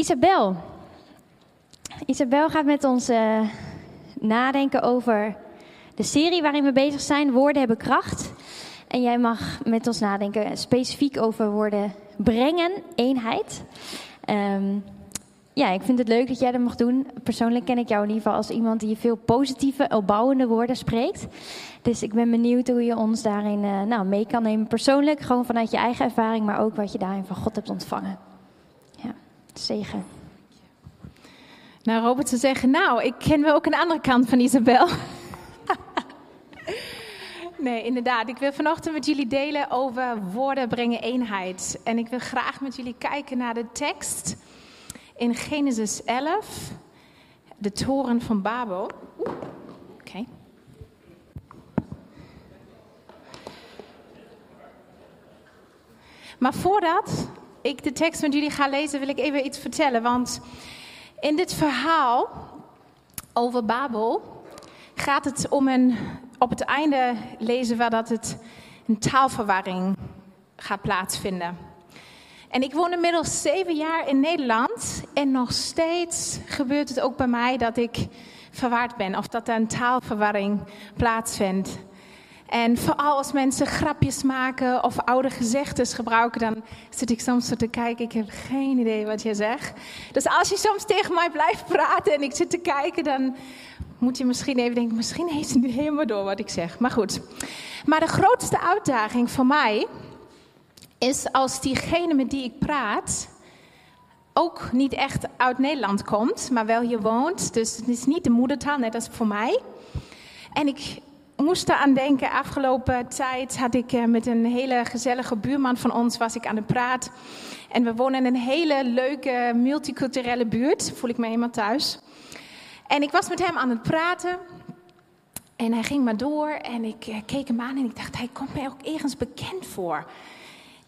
Isabel. Isabel gaat met ons eh, nadenken over de serie waarin we bezig zijn. Woorden hebben kracht. En jij mag met ons nadenken specifiek over woorden brengen, eenheid. Ehm, ja, ik vind het leuk dat jij dat mag doen. Persoonlijk ken ik jou in ieder geval als iemand die veel positieve, opbouwende woorden spreekt. Dus ik ben benieuwd hoe je ons daarin eh, nou, mee kan nemen. Persoonlijk, gewoon vanuit je eigen ervaring, maar ook wat je daarin van God hebt ontvangen. Zegen. Nou, Robert ze zeggen, nou, ik ken wel ook een andere kant van Isabel. nee, inderdaad. Ik wil vanochtend met jullie delen over woorden brengen eenheid. En ik wil graag met jullie kijken naar de tekst in Genesis 11, de toren van Babel. Oké. Maar voordat ik de tekst met jullie ga lezen, wil ik even iets vertellen. Want in dit verhaal over Babel gaat het om een. Op het einde lezen we dat het een taalverwarring gaat plaatsvinden. En ik woon inmiddels zeven jaar in Nederland en nog steeds gebeurt het ook bij mij dat ik verwaard ben of dat er een taalverwarring plaatsvindt. En vooral als mensen grapjes maken of oude gezegdes gebruiken, dan zit ik soms zo te kijken. Ik heb geen idee wat je zegt. Dus als je soms tegen mij blijft praten en ik zit te kijken, dan moet je misschien even denken: misschien heeft ze niet helemaal door wat ik zeg. Maar goed. Maar de grootste uitdaging voor mij is als diegene met die ik praat ook niet echt uit Nederland komt, maar wel hier woont. Dus het is niet de moedertaal, net als voor mij. En ik moest eraan denken, afgelopen tijd had ik eh, met een hele gezellige buurman van ons was ik aan de praat. En we wonen in een hele leuke multiculturele buurt, voel ik me helemaal thuis. En ik was met hem aan het praten. En hij ging maar door en ik eh, keek hem aan en ik dacht, hij komt mij ook ergens bekend voor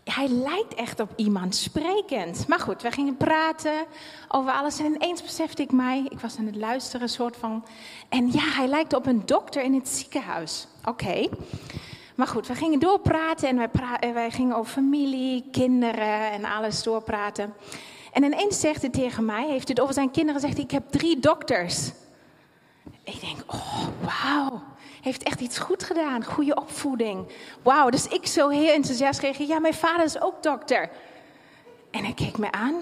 hij lijkt echt op iemand sprekend. Maar goed, we gingen praten over alles. En ineens besefte ik mij, ik was aan het luisteren, soort van. En ja, hij lijkt op een dokter in het ziekenhuis. Oké. Maar goed, we gingen doorpraten en wij, pra wij gingen over familie, kinderen en alles doorpraten. En ineens zegt hij tegen mij, heeft het over zijn kinderen gezegd, ik heb drie dokters. Ik denk, oh, heeft echt iets goed gedaan. Goede opvoeding. Wauw, dus ik zo heel enthousiast kreeg. Ja, mijn vader is ook dokter. En hij keek me aan.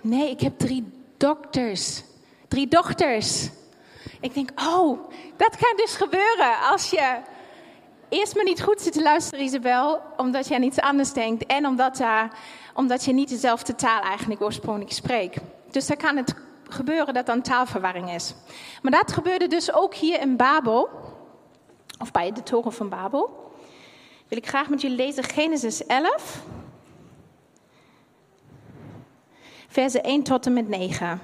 Nee, ik heb drie dokters. Drie dochters. Ik denk, oh, dat kan dus gebeuren als je eerst maar niet goed zit te luisteren, Isabel, omdat je aan iets anders denkt en omdat, uh, omdat je niet dezelfde taal eigenlijk oorspronkelijk spreekt. Dus dan kan het gebeuren dat dan taalverwarring is. Maar dat gebeurde dus ook hier in Babel, of bij de toren van Babel. Wil ik graag met jullie lezen Genesis 11, versen 1 tot en met 9.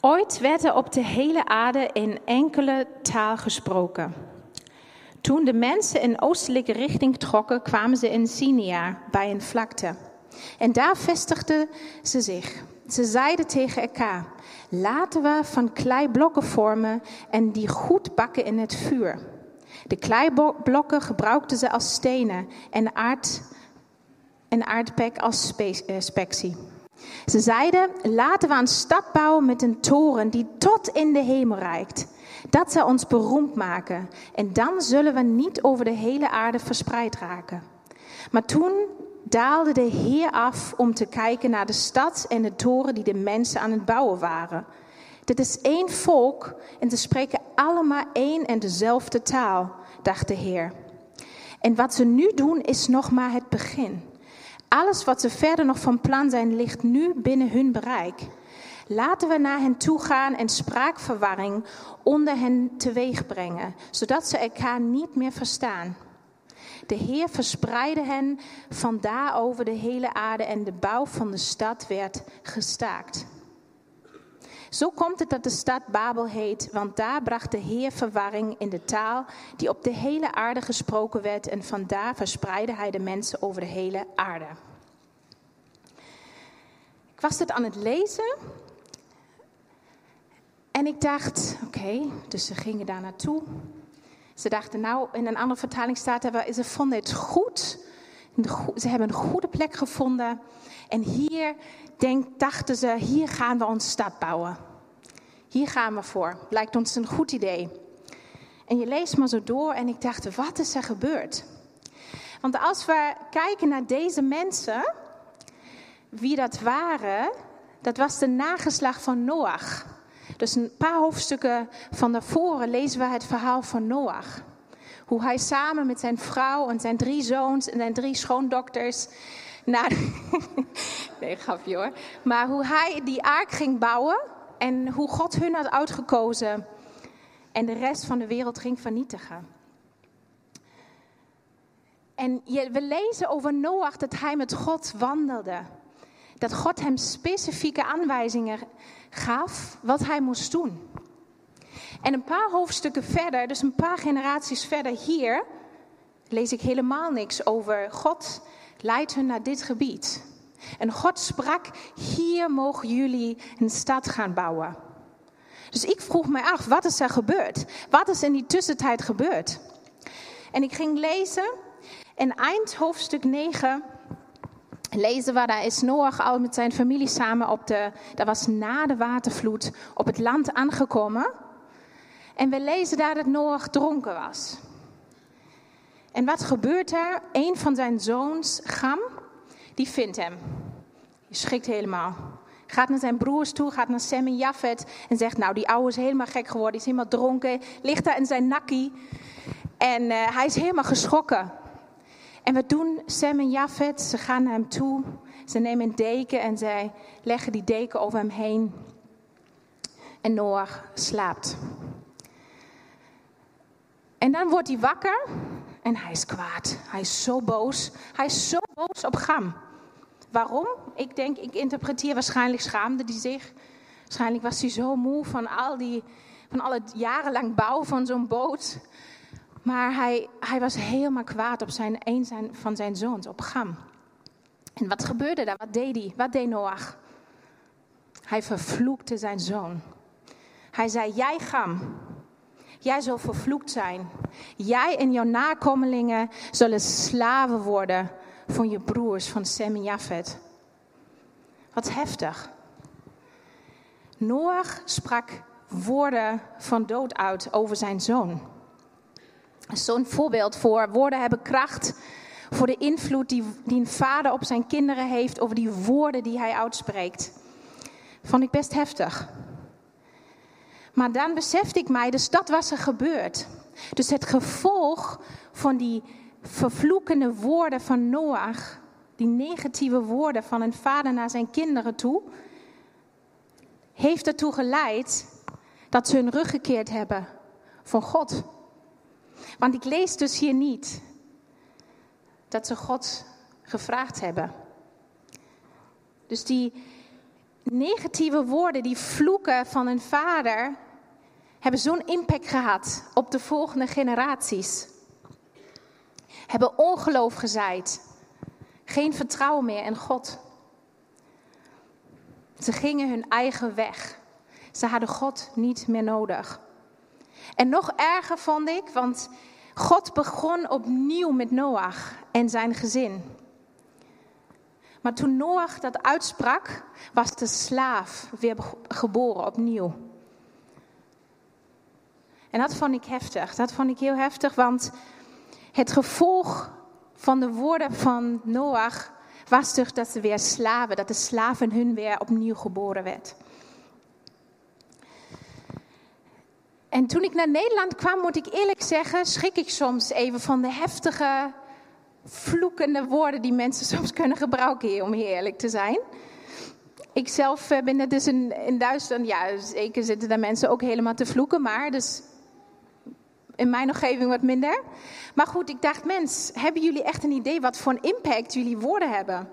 Ooit werd er op de hele aarde in enkele taal gesproken. Toen de mensen in oostelijke richting trokken, kwamen ze in Sinia bij een vlakte. En daar vestigden ze zich. Ze zeiden tegen elkaar: Laten we van kleiblokken vormen en die goed bakken in het vuur. De kleiblokken gebruikten ze als stenen en, aard, en aardpek als eh, spectie. Ze zeiden: Laten we een stad bouwen met een toren die tot in de hemel reikt. Dat zal ons beroemd maken. En dan zullen we niet over de hele aarde verspreid raken. Maar toen daalde de Heer af om te kijken naar de stad en de toren die de mensen aan het bouwen waren. Dit is één volk en ze spreken allemaal één en dezelfde taal, dacht de Heer. En wat ze nu doen is nog maar het begin. Alles wat ze verder nog van plan zijn, ligt nu binnen hun bereik. Laten we naar hen toe gaan en spraakverwarring onder hen teweeg brengen, zodat ze elkaar niet meer verstaan. De Heer verspreidde hen vandaar over de hele aarde en de bouw van de stad werd gestaakt. Zo komt het dat de stad Babel heet, want daar bracht de Heer verwarring in de taal die op de hele aarde gesproken werd en vandaar verspreidde hij de mensen over de hele aarde. Ik was het aan het lezen en ik dacht, oké, dus ze gingen daar naartoe. Ze dachten, nou, in een andere vertaling staat er, ze vonden het goed. Ze hebben een goede plek gevonden. En hier denk, dachten ze, hier gaan we onze stad bouwen. Hier gaan we voor. Lijkt ons een goed idee. En je leest maar zo door en ik dacht, wat is er gebeurd? Want als we kijken naar deze mensen, wie dat waren, dat was de nageslag van Noach. Dus een paar hoofdstukken van daarvoor lezen we het verhaal van Noach. Hoe hij samen met zijn vrouw en zijn drie zoons en zijn drie schoondokters naar. nee, grapje hoor. Maar hoe hij die ark ging bouwen en hoe God hun had uitgekozen en de rest van de wereld ging vernietigen. En we lezen over Noach dat hij met God wandelde. Dat God hem specifieke aanwijzingen gaf wat hij moest doen. En een paar hoofdstukken verder, dus een paar generaties verder hier, lees ik helemaal niks over God leidt hun naar dit gebied. En God sprak, hier mogen jullie een stad gaan bouwen. Dus ik vroeg mij af, wat is er gebeurd? Wat is in die tussentijd gebeurd? En ik ging lezen en eind hoofdstuk 9 lezen we, daar is Noach al met zijn familie samen op de, dat was na de watervloed, op het land aangekomen. En we lezen daar dat Noach dronken was. En wat gebeurt er? Een van zijn zoons, Gam, die vindt hem. Je schrikt helemaal. Gaat naar zijn broers toe, gaat naar Sam en Jafet en zegt, nou die oude is helemaal gek geworden, is helemaal dronken, ligt daar in zijn nakkie. En uh, hij is helemaal geschrokken. En wat doen Sam en Jafet? Ze gaan naar hem toe, ze nemen een deken en zij leggen die deken over hem heen. En Noach slaapt. En dan wordt hij wakker en hij is kwaad. Hij is zo boos. Hij is zo boos op Gam. Waarom? Ik denk, ik interpreteer waarschijnlijk schaamde hij zich. Waarschijnlijk was hij zo moe van al, die, van al het jarenlang bouw van zo'n boot. Maar hij, hij was helemaal kwaad op zijn, een zijn, van zijn zoons, op Gam. En wat gebeurde daar? Wat deed hij? Wat deed Noach? Hij vervloekte zijn zoon. Hij zei, jij Gam, Jij zal vervloekt zijn. Jij en jouw nakomelingen zullen slaven worden van je broers, van Sem en Jafet. Wat heftig. Noach sprak woorden van dood uit over zijn zoon. Zo'n voorbeeld voor woorden hebben kracht voor de invloed die, een vader op zijn kinderen heeft over die woorden die hij uitspreekt. Vond ik best heftig. Maar dan besefte ik mij, dus dat was er gebeurd. Dus het gevolg van die vervloekende woorden van Noach, die negatieve woorden van een vader naar zijn kinderen toe, heeft ertoe geleid dat ze hun rug gekeerd hebben van God. Want ik lees dus hier niet dat ze God gevraagd hebben. Dus die negatieve woorden, die vloeken van een vader, hebben zo'n impact gehad op de volgende generaties. Hebben ongeloof gezaaid. Geen vertrouwen meer in God. Ze gingen hun eigen weg. Ze hadden God niet meer nodig. En nog erger vond ik, want God begon opnieuw met Noach en zijn gezin. Maar toen Noach dat uitsprak, was de slaaf weer geboren opnieuw. En dat vond ik heftig. Dat vond ik heel heftig, want het gevolg van de woorden van Noach was dus dat ze weer slaven, dat de slaven hun weer opnieuw geboren werd. En toen ik naar Nederland kwam, moet ik eerlijk zeggen, schrik ik soms even van de heftige, vloekende woorden die mensen soms kunnen gebruiken hier, om heel eerlijk te zijn. Ik zelf eh, ben er dus in, in Duitsland, ja, zeker zitten daar mensen ook helemaal te vloeken, maar dus in mijn omgeving wat minder. Maar goed, ik dacht, mens, hebben jullie echt een idee wat voor een impact jullie woorden hebben?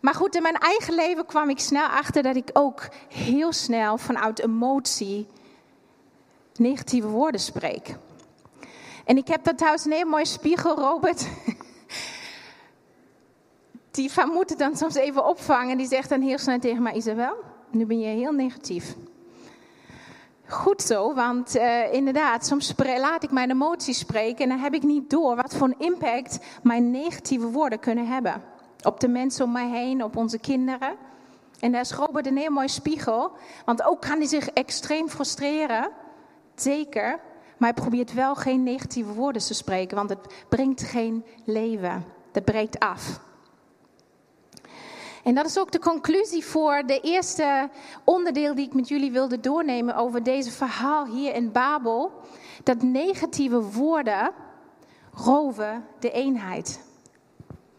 Maar goed, in mijn eigen leven kwam ik snel achter dat ik ook heel snel vanuit emotie negatieve woorden spreek. En ik heb daar trouwens een heel mooie spiegel, Robert. Die van moeten dan soms even opvangen. Die zegt dan heel snel tegen mij, Isabel, nu ben je heel negatief. Goed zo, want uh, inderdaad, soms laat ik mijn emoties spreken en dan heb ik niet door wat voor een impact mijn negatieve woorden kunnen hebben. Op de mensen om mij heen, op onze kinderen. En daar is Robert een heel mooi spiegel, want ook kan hij zich extreem frustreren, zeker. Maar hij probeert wel geen negatieve woorden te spreken, want het brengt geen leven. Dat breekt af. En dat is ook de conclusie voor de eerste onderdeel die ik met jullie wilde doornemen over deze verhaal hier in Babel. Dat negatieve woorden roven de eenheid.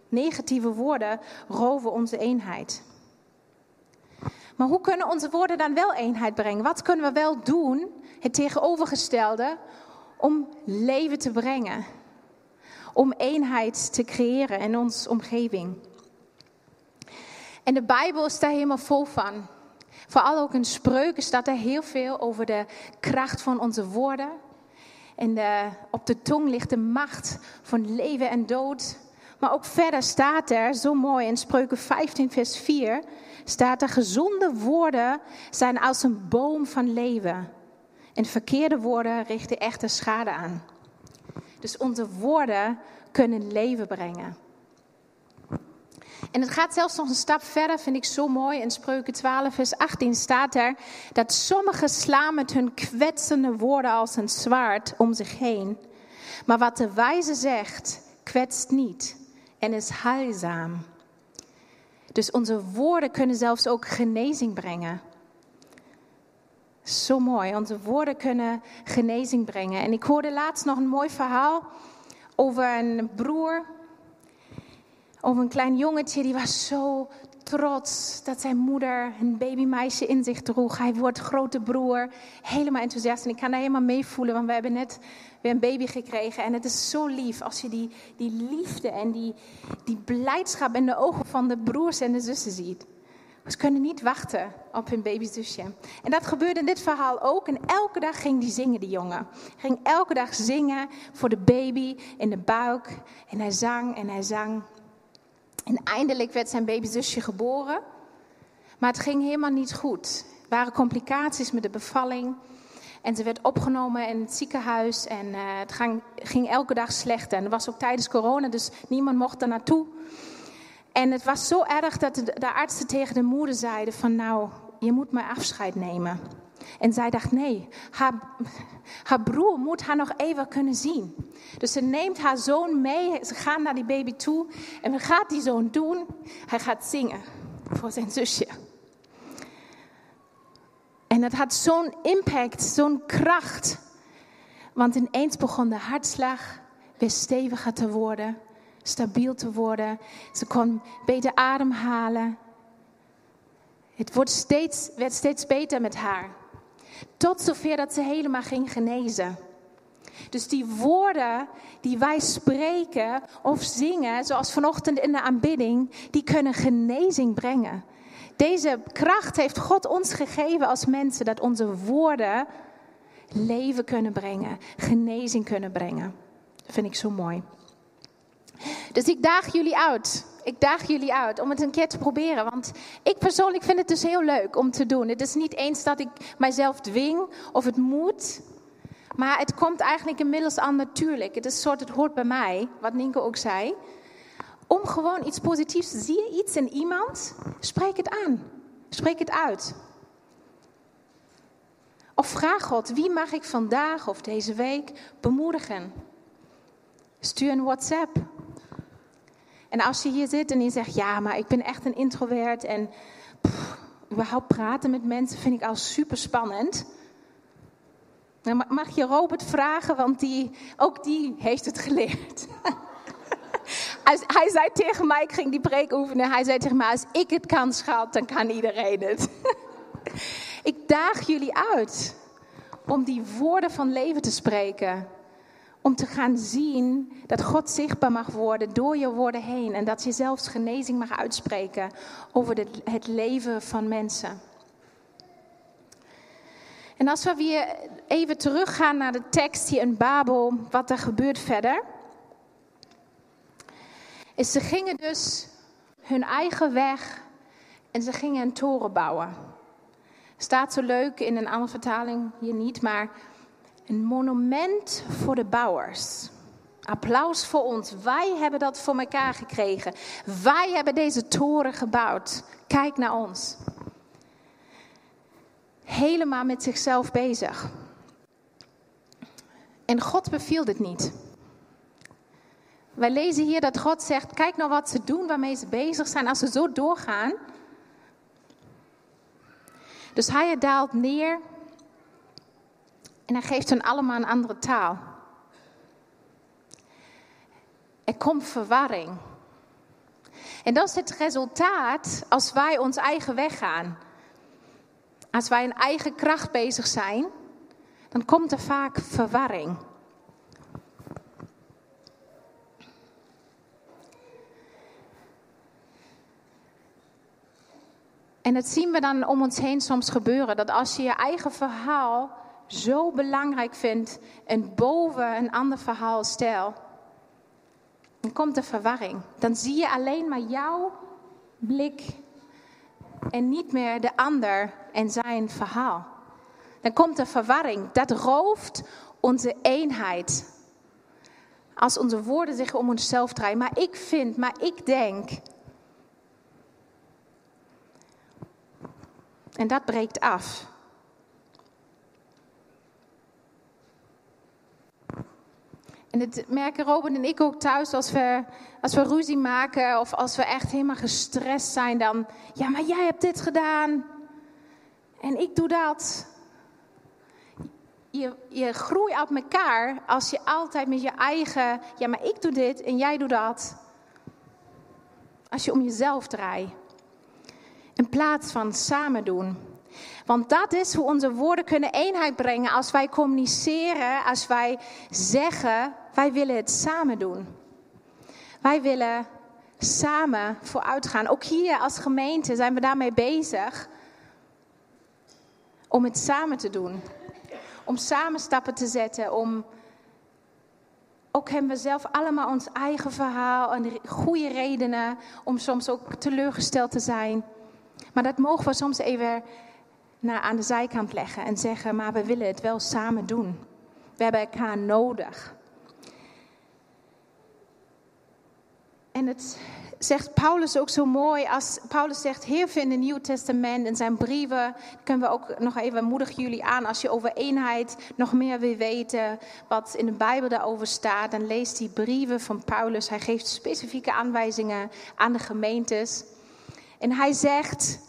Negatieve woorden roven onze eenheid. Maar hoe kunnen onze woorden dan wel eenheid brengen? Wat kunnen we wel doen, het tegenovergestelde, om leven te brengen? Om eenheid te creëren in onze omgeving? En de Bijbel is daar helemaal vol van. Vooral ook in spreuken staat er heel veel over de kracht van onze woorden. En de, op de tong ligt de macht van leven en dood. Maar ook verder staat er, zo mooi in spreuken 15 vers 4, staat er gezonde woorden zijn als een boom van leven. En verkeerde woorden richten echte schade aan. Dus onze woorden kunnen leven brengen. En het gaat zelfs nog een stap verder, vind ik zo mooi. In Spreuken 12, vers 18 staat er dat sommigen slaan met hun kwetsende woorden als een zwaard om zich heen. Maar wat de wijze zegt, kwetst niet en is heilzaam. Dus onze woorden kunnen zelfs ook genezing brengen. Zo mooi, onze woorden kunnen genezing brengen. En ik hoorde laatst nog een mooi verhaal over een broer over een klein jongetje die was zo trots dat zijn moeder een babymeisje in zich droeg. Hij wordt grote broer, helemaal enthousiast. En ik kan daar helemaal mee voelen, want we hebben net weer een baby gekregen. En het is zo lief als je die, die liefde en die, die blijdschap in de ogen van de broers en de zussen ziet. Ze kunnen niet wachten op hun babyzusje. En dat gebeurde in dit verhaal ook. En elke dag ging die zingen, die jongen. Ging elke dag zingen voor de baby in de buik. En hij zang en hij zang. En eindelijk werd zijn babyzusje geboren. Maar het ging helemaal niet goed. Er waren complicaties met de bevalling. En ze werd opgenomen in het ziekenhuis. En uh, het ging, ging, elke dag slechter. En dat was ook tijdens corona, dus niemand mocht er naartoe. En het was zo erg dat de, artsen tegen de moeder zeiden van... nou, je moet maar afscheid nemen. En zij dacht, nee, haar, haar broer moet haar nog even kunnen zien. Dus ze neemt haar zoon mee, ze gaan naar die baby toe. En wat gaat die zoon doen? Hij gaat zingen voor zijn zusje. En dat had zo'n impact, zo'n kracht. Want ineens begon de hartslag weer steviger te worden, stabiel te worden. Ze kon beter ademhalen. Het wordt steeds, werd steeds beter met haar. Tot zover dat ze helemaal ging genezen. Dus die woorden die wij spreken of zingen, zoals vanochtend in de aanbidding, die kunnen genezing brengen. Deze kracht heeft God ons gegeven als mensen, dat onze woorden leven kunnen brengen, genezing kunnen brengen. Dat vind ik zo mooi. Dus ik daag jullie uit ik daag jullie uit om het een keer te proberen. Want ik persoonlijk vind het dus heel leuk om te doen. Het is niet eens dat ik mijzelf dwing of het moet. Maar het komt eigenlijk inmiddels aan natuurlijk. Het is soort, het hoort bij mij, wat Nienke ook zei. Om gewoon iets positiefs, zie je iets in iemand, spreek het aan. Spreek het uit. Of vraag God, wie mag ik vandaag of deze week bemoedigen? Stuur een WhatsApp en als je hier zit en je zegt, ja, maar ik ben echt een introvert en überhaupt praten met mensen vind ik al super spannend. Dan mag je Robert vragen, want die, ook die heeft het geleerd. hij zei tegen mij, ik ging die preek oefenen, hij zei tegen mij, als ik het kan, schat, dan kan iedereen het. ik daag jullie uit om die woorden van leven te spreken om te gaan zien dat God zichtbaar mag worden door je woorden heen. En dat je zelfs genezing mag uitspreken over het leven van mensen. En als we weer even teruggaan naar de tekst hier in Babel, wat er gebeurt verder. Is ze gingen dus hun eigen weg en ze gingen een toren bouwen. Staat zo leuk in een andere vertaling, hier niet, maar een monument voor de bouwers. Applaus voor ons. Wij hebben dat voor elkaar gekregen. Wij hebben deze toren gebouwd. Kijk naar ons. Helemaal met zichzelf bezig. En God beviel dit niet. Wij lezen hier dat God zegt: Kijk nou wat ze doen, waarmee ze bezig zijn. Als ze zo doorgaan. Dus hij daalt neer. En hij geeft hen allemaal een andere taal. Er komt verwarring. En dat is het resultaat als wij ons eigen weg gaan. Als wij in eigen kracht bezig zijn, dan komt er vaak verwarring. En dat zien we dan om ons heen soms gebeuren. Dat als je je eigen verhaal zo belangrijk vindt en boven een ander verhaal stelt, dan komt er verwarring. Dan zie je alleen maar jouw blik en niet meer de ander en zijn verhaal. Dan komt er verwarring. Dat rooft onze eenheid. Als onze woorden zich om onszelf draaien. Maar ik vind, maar ik denk. En dat breekt af. En dat merken Robin en ik ook thuis als we, als we ruzie maken of als we echt helemaal gestrest zijn. Dan, ja, maar jij hebt dit gedaan en ik doe dat. Je, je groeit op elkaar als je altijd met je eigen, ja, maar ik doe dit en jij doet dat. Als je om jezelf draait. In plaats van samen doen. Want dat is hoe onze woorden kunnen eenheid brengen als wij communiceren, als wij zeggen, wij willen het samen doen. Wij willen samen vooruitgaan. Ook hier als gemeente zijn we daarmee bezig om het samen te doen. Om samen stappen te zetten, om ook hebben we zelf allemaal ons eigen verhaal en goede redenen om soms ook teleurgesteld te zijn. Maar dat mogen we soms even naar aan de zijkant leggen en zeggen, maar we willen het wel samen doen. We hebben elkaar nodig. En het zegt Paulus ook zo mooi, als Paulus zegt heel veel in het Nieuw Testament, in zijn brieven, kunnen we ook nog even moedigen jullie aan, als je over eenheid nog meer wil weten, wat in de Bijbel daarover staat, dan lees die brieven van Paulus. Hij geeft specifieke aanwijzingen aan de gemeentes. En hij zegt,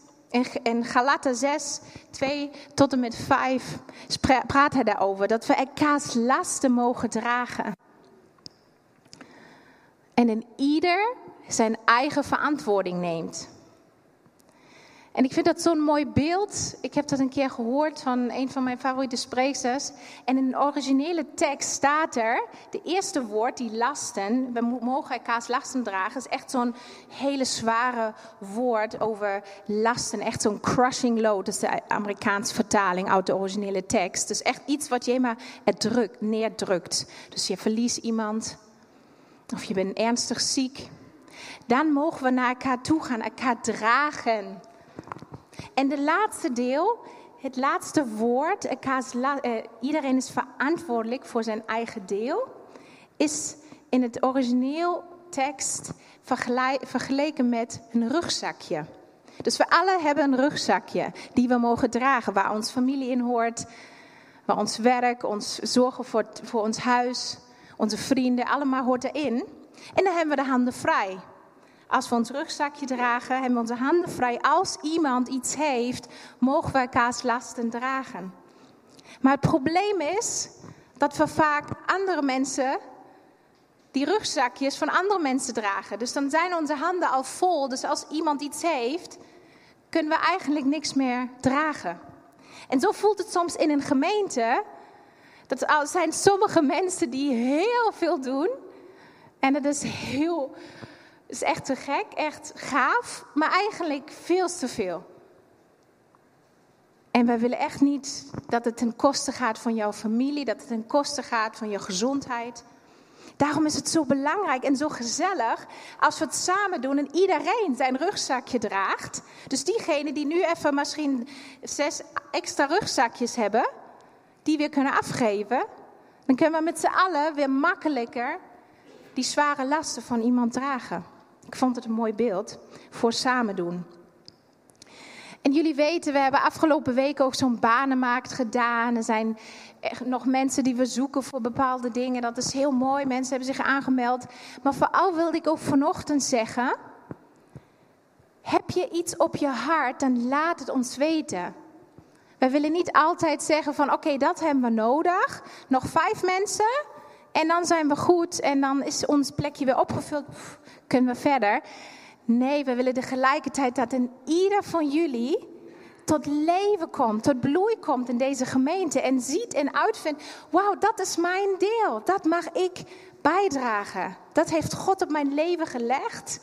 in Galaten 6, 2 tot en met 5 praat hij daarover. Dat we elkaars lasten mogen dragen. En in ieder zijn eigen verantwoording neemt. En ik vind dat zo'n mooi beeld. Ik heb dat een keer gehoord van een van mijn favoriete sprekers. En in de originele tekst staat er, de eerste woord, die lasten, we mogen elkaars lasten dragen, is echt zo'n hele zware woord over lasten. Echt zo'n crushing load, dat is de Amerikaanse vertaling uit de originele tekst. Dus echt iets wat je maar drukt, neerdrukt. Dus je verliest iemand, of je bent ernstig ziek. Dan mogen we naar elkaar toe gaan, elkaar dragen. En de laatste deel, het laatste woord, eh, iedereen is verantwoordelijk voor zijn eigen deel, is in het origineel tekst vergeleken met een rugzakje. Dus we alle hebben een rugzakje die we mogen dragen, waar ons familie in hoort, waar ons werk, ons zorgen voor, voor ons huis, onze vrienden, allemaal hoort erin. En dan hebben we de handen vrij. Als we ons rugzakje dragen, hebben we onze handen vrij. Als iemand iets heeft, mogen we elkaars lasten dragen. Maar het probleem is dat we vaak andere mensen die rugzakjes van andere mensen dragen. Dus dan zijn onze handen al vol. Dus als iemand iets heeft, kunnen we eigenlijk niks meer dragen. En zo voelt het soms in een gemeente. Dat er zijn sommige mensen die heel veel doen. En het is heel is echt te gek, echt gaaf, maar eigenlijk veel te veel. En wij willen echt niet dat het ten koste gaat van jouw familie, dat het ten koste gaat van je gezondheid. Daarom is het zo belangrijk en zo gezellig als we het samen doen en iedereen zijn rugzakje draagt. Dus diegenen die nu even misschien zes extra rugzakjes hebben, die weer kunnen afgeven, dan kunnen we met z'n allen weer makkelijker die zware lasten van iemand dragen. Ik vond het een mooi beeld voor samen doen. En jullie weten, we hebben afgelopen week ook zo'n banenmarkt gedaan. Er zijn nog mensen die we zoeken voor bepaalde dingen. Dat is heel mooi. Mensen hebben zich aangemeld. Maar vooral wilde ik ook vanochtend zeggen: heb je iets op je hart, dan laat het ons weten. Wij willen niet altijd zeggen van oké, dat hebben we nodig. Nog vijf mensen en dan zijn we goed en dan is ons plekje weer opgevuld. Kunnen we verder. Nee, we willen tegelijkertijd dat in ieder van jullie tot leven komt, tot bloei komt in deze gemeente. En ziet en uitvindt, wauw, dat is mijn deel. Dat mag ik bijdragen. Dat heeft God op mijn leven gelegd.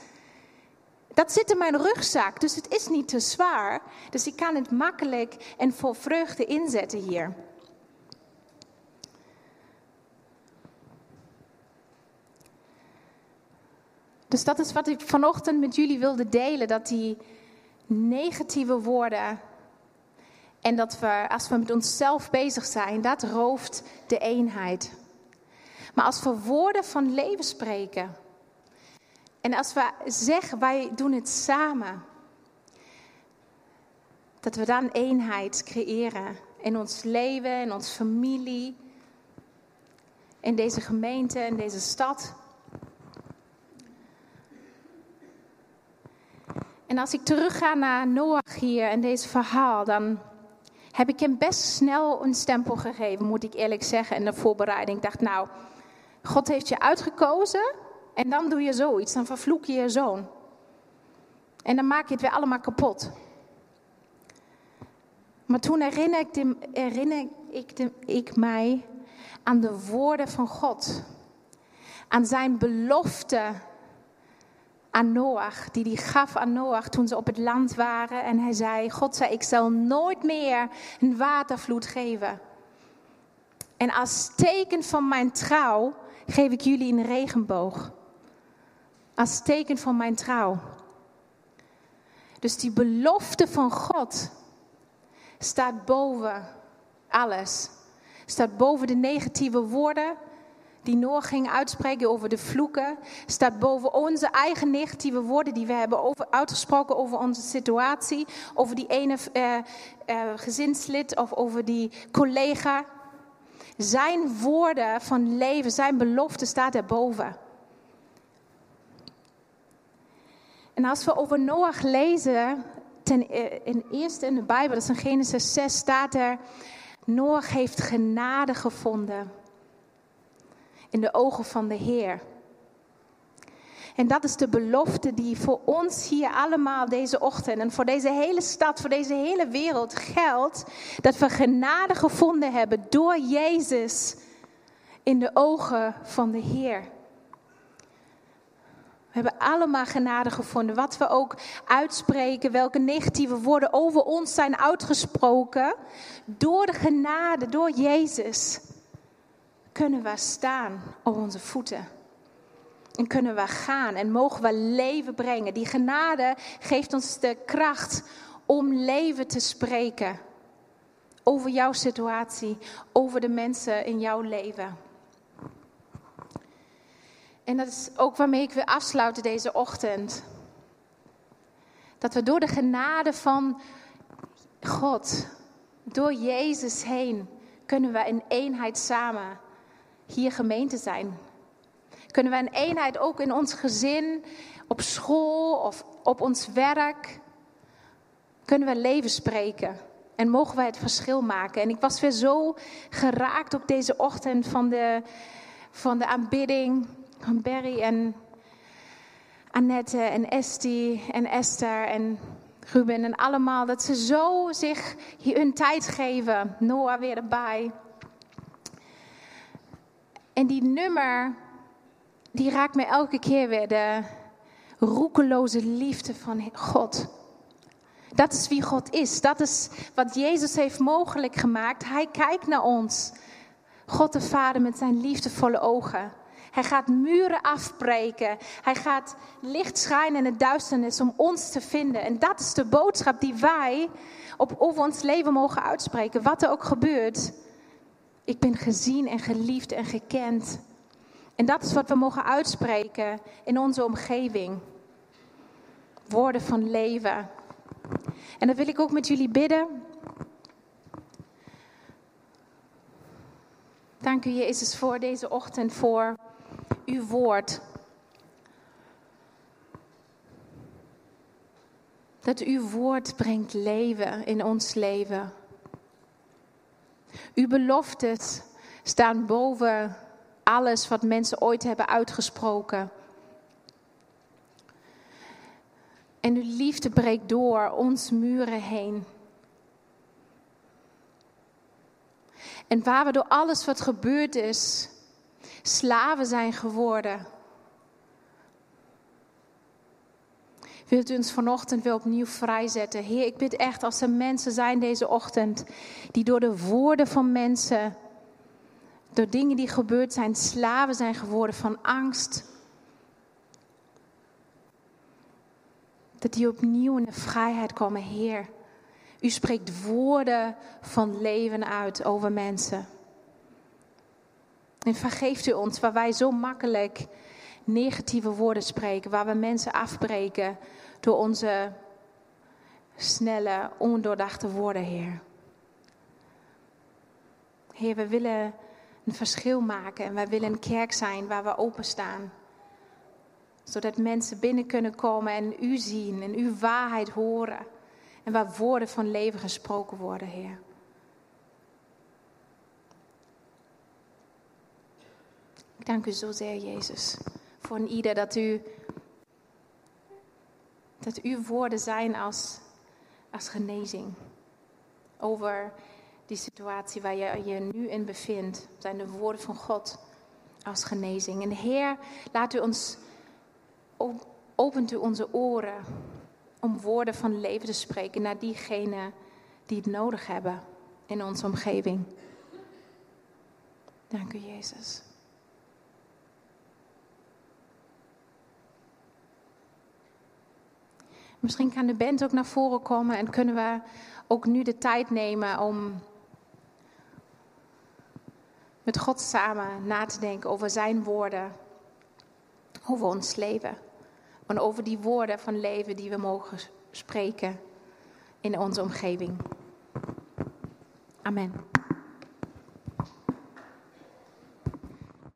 Dat zit in mijn rugzak, dus het is niet te zwaar. Dus ik kan het makkelijk en vol vreugde inzetten hier. Dus dat is wat ik vanochtend met jullie wilde delen. Dat die negatieve woorden en dat we, als we met onszelf bezig zijn, dat rooft de eenheid. Maar als we woorden van leven spreken. En als we zeggen, wij doen het samen. Dat we dan eenheid creëren in ons leven, in onze familie, in deze gemeente, in deze stad. En als ik terugga naar Noach hier en deze verhaal, dan heb ik hem best snel een stempel gegeven, moet ik eerlijk zeggen, in de voorbereiding. Ik dacht, nou, God heeft je uitgekozen en dan doe je zoiets, dan vervloek je je zoon. En dan maak je het weer allemaal kapot. Maar toen herinnerde ik, ik, ik mij aan de woorden van God. Aan zijn belofte aan Noach, die gaf aan Noach toen ze op het land waren. En hij zei, God zei, ik zal nooit meer een watervloed geven. En als teken van mijn trouw geef ik jullie een regenboog. Als teken van mijn trouw. Dus die belofte van God staat boven alles. Staat boven de negatieve woorden die Noor ging uitspreken over de vloeken, staat boven onze eigen negatieve woorden die we hebben over, uitgesproken over onze situatie, over die ene uh, uh, gezinslid of over die collega. Zijn woorden van leven, zijn belofte staat erboven. En als we over Noach lezen, ten uh, in eerste in de Bijbel, dat is in Genesis 6, staat er: Noach heeft genade gevonden in de ogen van de Heer. En dat is de belofte die voor ons hier allemaal deze ochtend en voor deze hele stad, voor deze hele wereld geldt. Dat we genade gevonden hebben door Jezus in de ogen van de Heer. We hebben allemaal genade gevonden. Wat we ook uitspreken, welke negatieve woorden over ons zijn uitgesproken. Door de genade, door Jezus kunnen we staan op onze voeten. En kunnen we gaan en mogen we leven brengen. Die genade geeft ons de kracht om leven te spreken. Over jouw situatie, over de mensen in jouw leven. En dat is ook waarmee ik wil afsluiten deze ochtend. Dat we door de genade van God, door Jezus heen, kunnen we in eenheid samen hier gemeente zijn? Kunnen we een eenheid ook in ons gezin, op school of op ons werk? Kunnen we leven spreken? En mogen wij het verschil maken? En ik was weer zo geraakt op deze ochtend van de, van de aanbidding van Berry en Annette en Estie en Esther en Ruben en allemaal. Dat ze zo zich hun tijd geven. Noah weer erbij. En die nummer, die raakt me elke keer weer de roekeloze liefde van God. Dat is wie God is. Dat is wat Jezus heeft mogelijk gemaakt. Hij kijkt naar ons. God de Vader met zijn liefdevolle ogen. Hij gaat muren afbreken. Hij gaat licht schijnen in het duisternis om ons te vinden. En dat is de boodschap die wij op, over ons leven mogen uitspreken. Wat er ook gebeurt. Ik ben gezien en geliefd en gekend. En dat is wat we mogen uitspreken in onze omgeving. Woorden van leven. En dan wil ik ook met jullie bidden. Dank u Jezus voor deze ochtend, voor uw woord. Dat uw woord brengt leven in ons leven. Uw beloftes staan boven alles wat mensen ooit hebben uitgesproken. En uw liefde breekt door ons muren heen. En waar we door alles wat gebeurd is, slaven zijn geworden. Wilt u ons vanochtend weer opnieuw vrijzetten? Heer, ik bid echt als er mensen zijn deze ochtend die door de woorden van mensen, door dingen die gebeurd zijn, slaven zijn geworden van angst. Dat die opnieuw in de vrijheid komen, Heer. U spreekt woorden van leven uit over mensen. En vergeeft u ons waar wij zo makkelijk negatieve woorden spreken, waar we mensen afbreken door onze snelle, ondoordachte woorden, Heer. Heer, we willen een verschil maken en wij willen een kerk zijn waar we openstaan. Zodat mensen binnen kunnen komen en u zien en uw waarheid horen. En waar woorden van leven gesproken worden, Heer. Ik dank u zozeer, Jezus, voor ieder dat u, dat uw woorden zijn als, als genezing. Over die situatie waar je je nu in bevindt, zijn de woorden van God als genezing. En Heer, laat u ons, opent u onze oren om woorden van leven te spreken naar diegenen die het nodig hebben in onze omgeving. Dank u, Jezus. Misschien kan de band ook naar voren komen en kunnen we ook nu de tijd nemen om met God samen na te denken over Zijn woorden, over ons leven. En over die woorden van leven die we mogen spreken in onze omgeving. Amen.